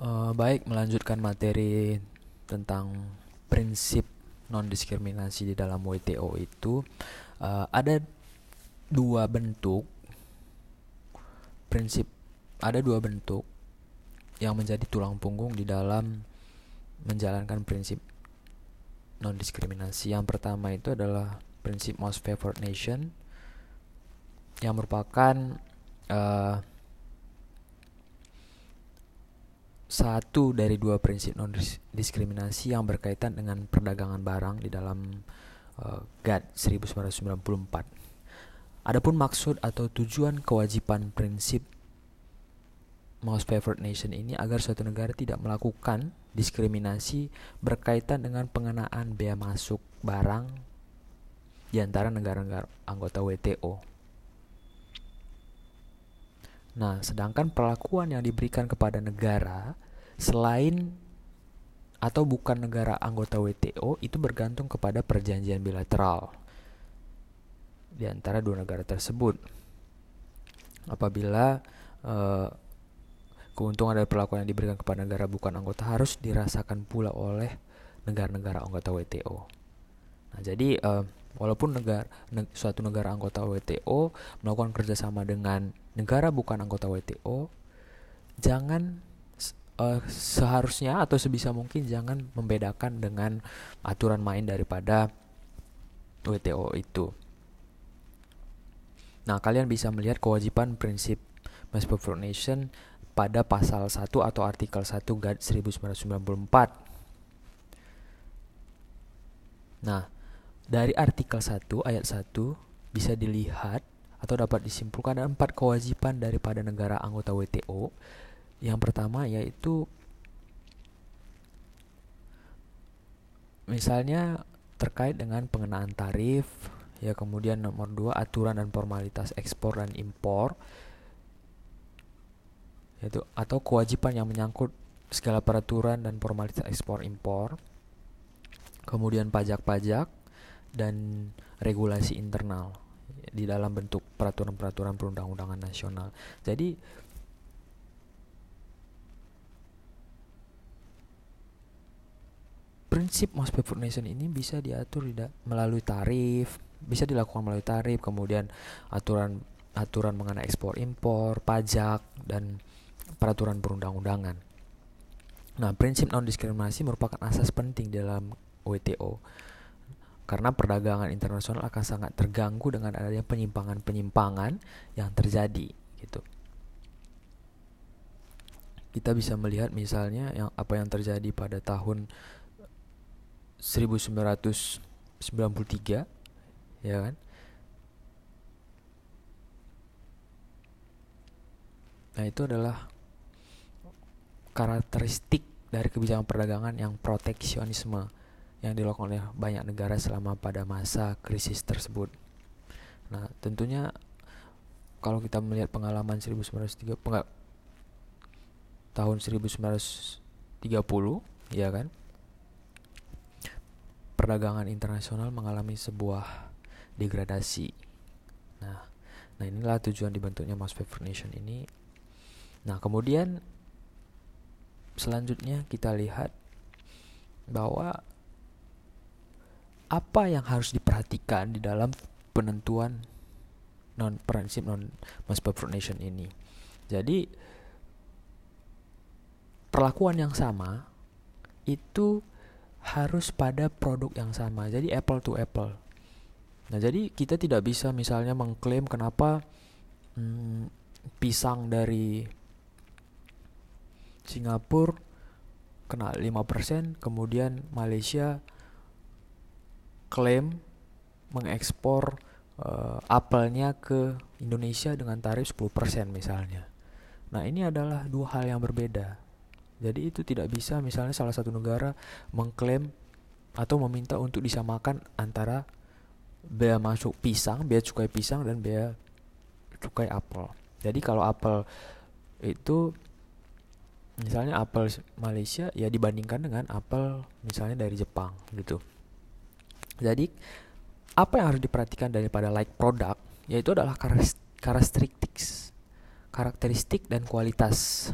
Uh, baik, melanjutkan materi tentang prinsip non diskriminasi di dalam WTO itu uh, ada dua bentuk prinsip ada dua bentuk yang menjadi tulang punggung di dalam menjalankan prinsip non diskriminasi. Yang pertama itu adalah prinsip most favored nation yang merupakan uh, satu dari dua prinsip non diskriminasi yang berkaitan dengan perdagangan barang di dalam uh, GATT 1994. Adapun maksud atau tujuan kewajiban prinsip most favored nation ini agar suatu negara tidak melakukan diskriminasi berkaitan dengan pengenaan bea masuk barang di antara negara-negara anggota WTO. Nah, sedangkan perlakuan yang diberikan kepada negara selain atau bukan negara anggota WTO itu bergantung kepada perjanjian bilateral di antara dua negara tersebut. Apabila uh, keuntungan dari perlakuan yang diberikan kepada negara bukan anggota harus dirasakan pula oleh negara-negara anggota WTO. Nah, jadi uh, walaupun negara ne, suatu negara anggota WTO melakukan kerjasama dengan negara bukan anggota WTO, jangan uh, seharusnya atau sebisa mungkin jangan membedakan dengan aturan main daripada WTO itu. Nah, kalian bisa melihat kewajiban prinsip Mass Nation pada pasal 1 atau artikel 1 GAD 1994. Nah, dari artikel 1 ayat 1 bisa dilihat atau dapat disimpulkan ada empat kewajiban daripada negara anggota WTO. Yang pertama yaitu misalnya terkait dengan pengenaan tarif, ya kemudian nomor dua aturan dan formalitas ekspor dan impor, yaitu atau kewajiban yang menyangkut segala peraturan dan formalitas ekspor impor, kemudian pajak-pajak, dan regulasi internal di dalam bentuk peraturan-peraturan perundang-undangan nasional. Jadi prinsip most favored nation ini bisa diatur tidak melalui tarif, bisa dilakukan melalui tarif, kemudian aturan aturan mengenai ekspor impor, pajak dan peraturan perundang-undangan. Nah, prinsip non diskriminasi merupakan asas penting dalam WTO karena perdagangan internasional akan sangat terganggu dengan adanya penyimpangan-penyimpangan yang terjadi gitu. Kita bisa melihat misalnya yang apa yang terjadi pada tahun 1993 ya kan. Nah, itu adalah karakteristik dari kebijakan perdagangan yang proteksionisme yang dilakukan oleh banyak negara selama pada masa krisis tersebut. Nah, tentunya kalau kita melihat pengalaman 1930 peng tahun 1930 ya kan perdagangan internasional mengalami sebuah degradasi. Nah, nah inilah tujuan dibentuknya Mass Favored Nation ini. Nah, kemudian selanjutnya kita lihat bahwa apa yang harus diperhatikan di dalam penentuan non prinsip non mass nation ini. Jadi perlakuan yang sama itu harus pada produk yang sama. Jadi apple to apple. Nah, jadi kita tidak bisa misalnya mengklaim kenapa hmm, pisang dari Singapura kena 5%, kemudian Malaysia klaim mengekspor uh, apelnya ke Indonesia dengan tarif 10% misalnya. Nah, ini adalah dua hal yang berbeda. Jadi itu tidak bisa misalnya salah satu negara mengklaim atau meminta untuk disamakan antara bea masuk pisang, bea cukai pisang dan bea cukai apel. Jadi kalau apel itu misalnya apel Malaysia ya dibandingkan dengan apel misalnya dari Jepang gitu. Jadi apa yang harus diperhatikan daripada like product yaitu adalah karakteristik karakteristik dan kualitas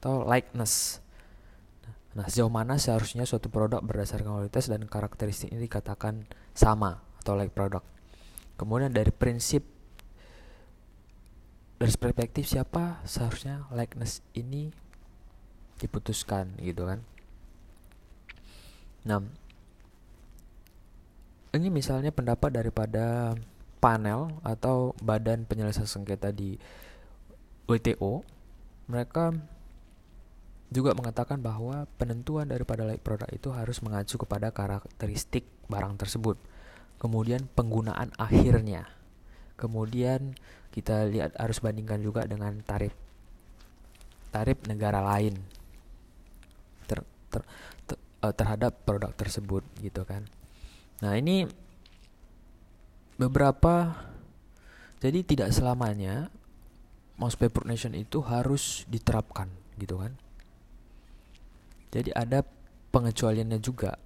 atau likeness Nah, sejauh mana seharusnya suatu produk berdasarkan kualitas dan karakteristik ini dikatakan sama atau like product. Kemudian dari prinsip dari perspektif siapa seharusnya likeness ini diputuskan gitu kan. Nah, ini misalnya pendapat daripada panel atau badan penyelesaian sengketa di WTO, mereka juga mengatakan bahwa penentuan daripada like produk itu harus mengacu kepada karakteristik barang tersebut. Kemudian penggunaan akhirnya. Kemudian kita lihat harus bandingkan juga dengan tarif tarif negara lain ter, ter, ter, eh, terhadap produk tersebut gitu kan. Nah, ini beberapa jadi tidak selamanya mouse paper nation itu harus diterapkan gitu kan. Jadi ada pengecualiannya juga.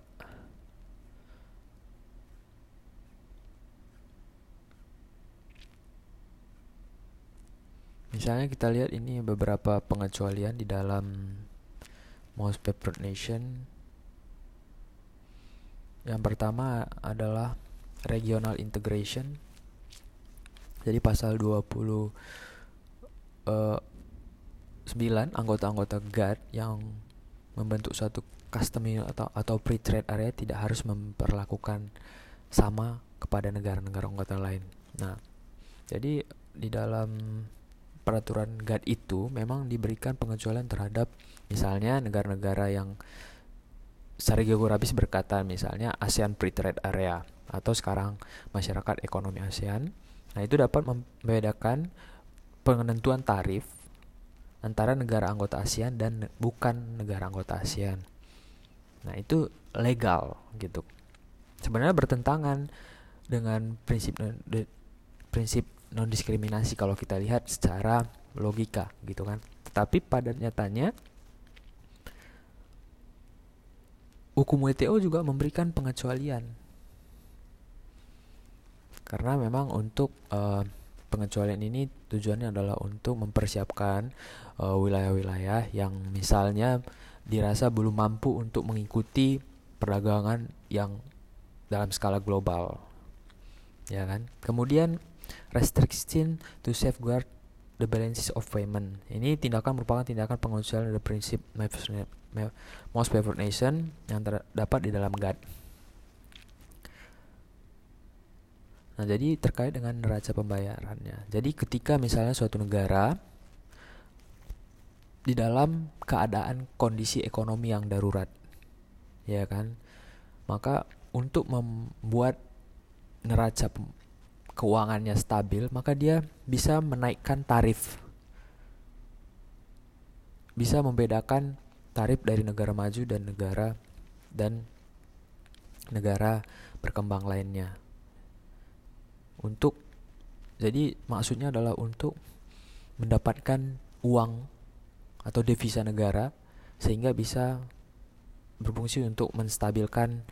Misalnya kita lihat ini beberapa pengecualian di dalam Mouse Paper Nation. Yang pertama adalah regional integration. Jadi pasal 20 uh, 9 anggota-anggota GATT yang membentuk suatu custom atau atau free trade area tidak harus memperlakukan sama kepada negara-negara anggota lain. Nah, jadi di dalam peraturan GATT itu memang diberikan pengecualian terhadap misalnya negara-negara yang secara geografis berkata misalnya ASEAN Free Trade Area atau sekarang masyarakat ekonomi ASEAN. Nah, itu dapat membedakan penentuan tarif antara negara anggota ASEAN dan bukan negara anggota ASEAN. Nah, itu legal gitu. Sebenarnya bertentangan dengan prinsip prinsip non diskriminasi kalau kita lihat secara logika gitu kan. Tetapi pada nyatanya hukum WTO juga memberikan pengecualian. Karena memang untuk uh, pengecualian ini tujuannya adalah untuk mempersiapkan eh, wilayah-wilayah uh, yang misalnya dirasa belum mampu untuk mengikuti perdagangan yang dalam skala global. Ya kan? Kemudian restriction to safeguard the balances of payment. Ini tindakan merupakan tindakan pengecualian dari prinsip most favored nation yang terdapat di dalam GATT. Nah, jadi terkait dengan neraca pembayarannya. Jadi ketika misalnya suatu negara di dalam keadaan kondisi ekonomi yang darurat, ya kan? Maka untuk membuat neraca keuangannya stabil, maka dia bisa menaikkan tarif. Bisa membedakan tarif dari negara maju dan negara dan negara berkembang lainnya untuk jadi maksudnya adalah untuk mendapatkan uang atau devisa negara sehingga bisa berfungsi untuk menstabilkan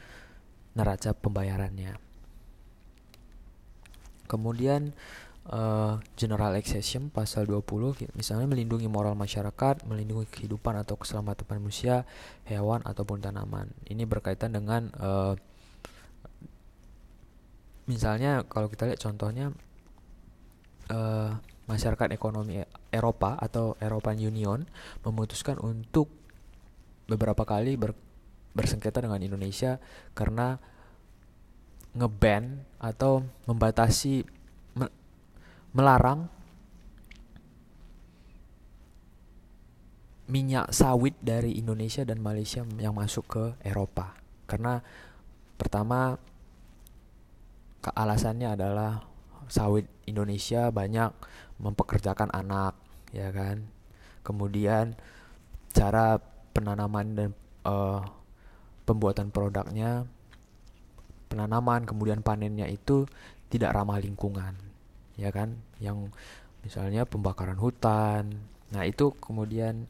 neraca pembayarannya. Kemudian uh, general accession pasal 20 misalnya melindungi moral masyarakat, melindungi kehidupan atau keselamatan manusia, hewan ataupun tanaman. Ini berkaitan dengan uh, misalnya kalau kita lihat contohnya uh, masyarakat ekonomi Eropa atau European Union memutuskan untuk beberapa kali ber, bersengketa dengan Indonesia karena ngeban atau membatasi me, melarang minyak sawit dari Indonesia dan Malaysia yang masuk ke Eropa. Karena pertama alasannya adalah sawit Indonesia banyak mempekerjakan anak ya kan? Kemudian cara penanaman dan uh, pembuatan produknya penanaman kemudian panennya itu tidak ramah lingkungan ya kan yang misalnya pembakaran hutan nah itu kemudian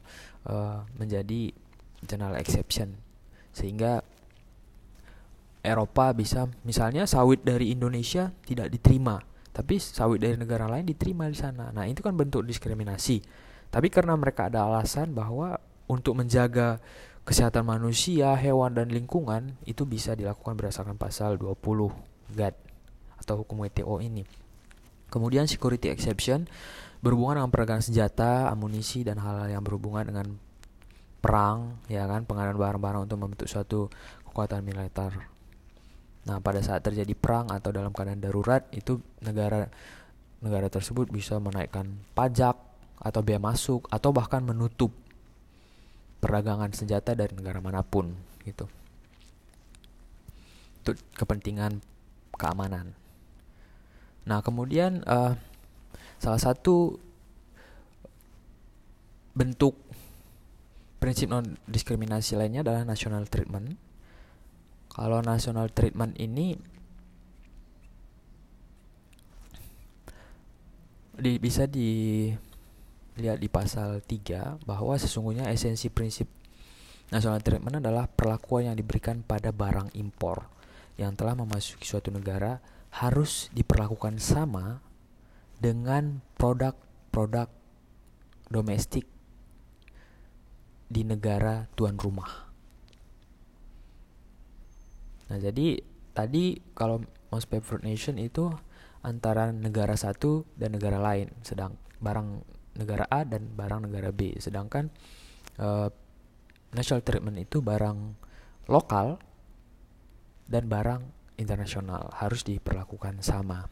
uh, menjadi general exception sehingga Eropa bisa misalnya sawit dari Indonesia tidak diterima, tapi sawit dari negara lain diterima di sana. Nah, itu kan bentuk diskriminasi. Tapi karena mereka ada alasan bahwa untuk menjaga kesehatan manusia, hewan dan lingkungan itu bisa dilakukan berdasarkan pasal 20 GAD atau hukum WTO ini. Kemudian security exception berhubungan dengan perdagangan senjata, amunisi dan hal-hal yang berhubungan dengan perang, ya kan, pengadaan barang-barang untuk membentuk suatu kekuatan militer. Nah, pada saat terjadi perang atau dalam keadaan darurat itu negara negara tersebut bisa menaikkan pajak atau biaya masuk atau bahkan menutup perdagangan senjata dari negara mana pun gitu untuk kepentingan keamanan. Nah kemudian uh, salah satu bentuk prinsip non diskriminasi lainnya adalah national treatment. Kalau national treatment ini di, bisa di lihat di pasal 3 bahwa sesungguhnya esensi prinsip national treatment adalah perlakuan yang diberikan pada barang impor yang telah memasuki suatu negara harus diperlakukan sama dengan produk-produk domestik di negara tuan rumah. Nah, jadi tadi kalau most favored nation itu antara negara satu dan negara lain, sedang barang negara A dan barang negara B. Sedangkan uh, national treatment itu barang lokal dan barang internasional harus diperlakukan sama.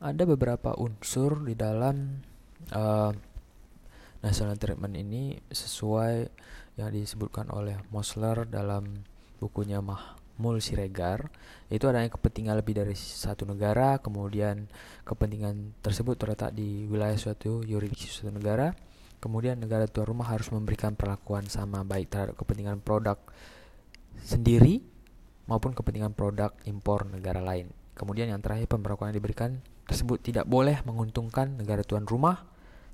Ada beberapa unsur di dalam uh, national treatment ini sesuai yang disebutkan oleh Mosler dalam bukunya Mah Mul Siregar itu adanya kepentingan lebih dari satu negara kemudian kepentingan tersebut terletak di wilayah suatu yuridiksi suatu negara kemudian negara tuan rumah harus memberikan perlakuan sama baik terhadap kepentingan produk sendiri maupun kepentingan produk impor negara lain. Kemudian yang terakhir pemberlakuan yang diberikan tersebut tidak boleh menguntungkan negara tuan rumah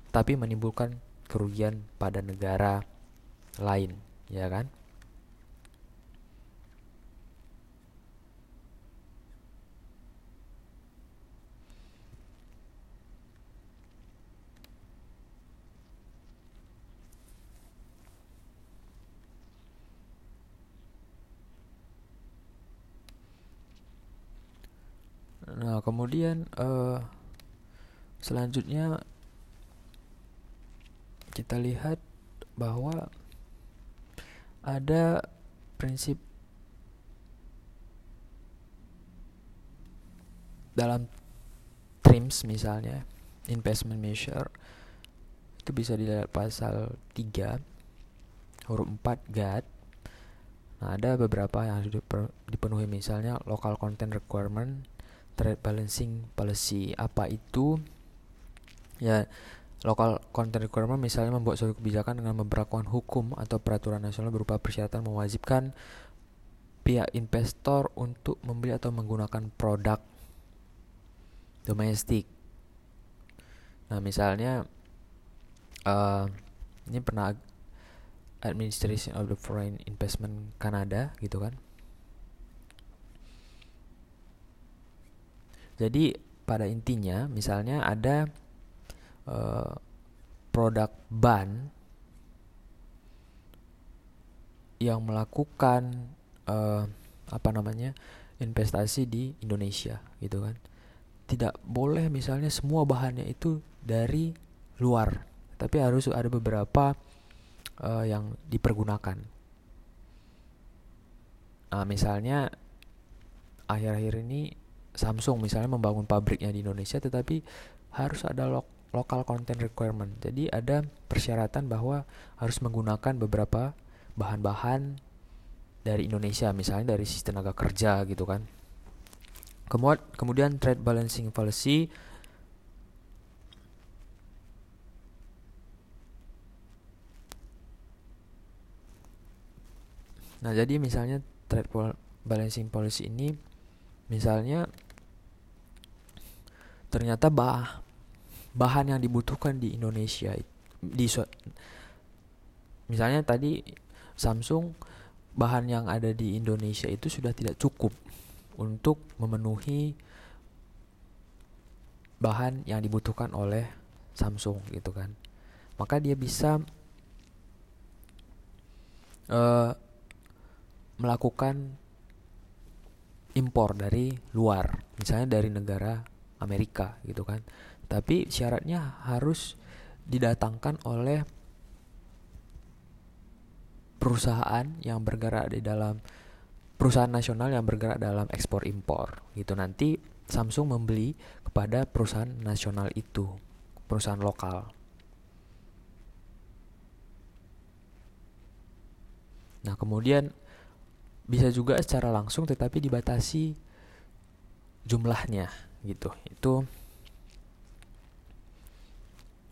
tapi menimbulkan kerugian pada negara lain ya kan Nah, kemudian uh, selanjutnya kita lihat bahwa ada prinsip dalam TRIMS misalnya investment measure itu bisa dilihat pasal 3 huruf 4 GAD Nah, ada beberapa yang harus dipenuhi misalnya local content requirement trade balancing policy apa itu ya local content requirement misalnya membuat suatu kebijakan dengan memperlakukan hukum atau peraturan nasional berupa persyaratan mewajibkan pihak investor untuk membeli atau menggunakan produk domestik. Nah, misalnya uh, ini pernah Administration of the Foreign Investment Kanada gitu kan. Jadi pada intinya misalnya ada uh, produk ban yang melakukan uh, apa namanya investasi di Indonesia gitu kan. Tidak boleh misalnya semua bahannya itu dari luar tapi harus ada beberapa uh, yang dipergunakan. Nah misalnya akhir-akhir ini Samsung misalnya membangun pabriknya di Indonesia tetapi harus ada lo local content requirement. Jadi ada persyaratan bahwa harus menggunakan beberapa bahan-bahan dari Indonesia misalnya dari sistem tenaga kerja gitu kan. Kemudian kemudian trade balancing policy Nah, jadi misalnya trade balancing policy ini misalnya ternyata bah bahan yang dibutuhkan di Indonesia di misalnya tadi Samsung bahan yang ada di Indonesia itu sudah tidak cukup untuk memenuhi bahan yang dibutuhkan oleh Samsung gitu kan. Maka dia bisa uh, melakukan impor dari luar misalnya dari negara Amerika gitu kan. Tapi syaratnya harus didatangkan oleh perusahaan yang bergerak di dalam perusahaan nasional yang bergerak dalam ekspor impor gitu. Nanti Samsung membeli kepada perusahaan nasional itu perusahaan lokal. Nah kemudian bisa juga secara langsung tetapi dibatasi jumlahnya gitu itu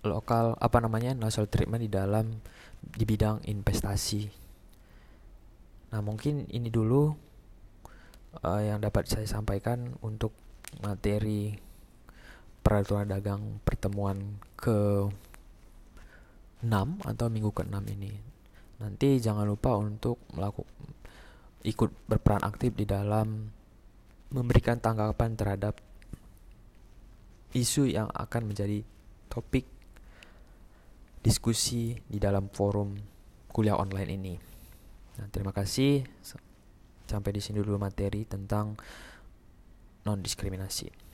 lokal apa namanya national treatment di dalam di bidang investasi nah mungkin ini dulu uh, yang dapat saya sampaikan untuk materi peraturan dagang pertemuan ke 6 atau minggu ke-6 ini. Nanti jangan lupa untuk melakukan ikut berperan aktif di dalam memberikan tanggapan terhadap isu yang akan menjadi topik diskusi di dalam forum kuliah online ini. Nah, terima kasih. Sampai di sini dulu materi tentang non diskriminasi.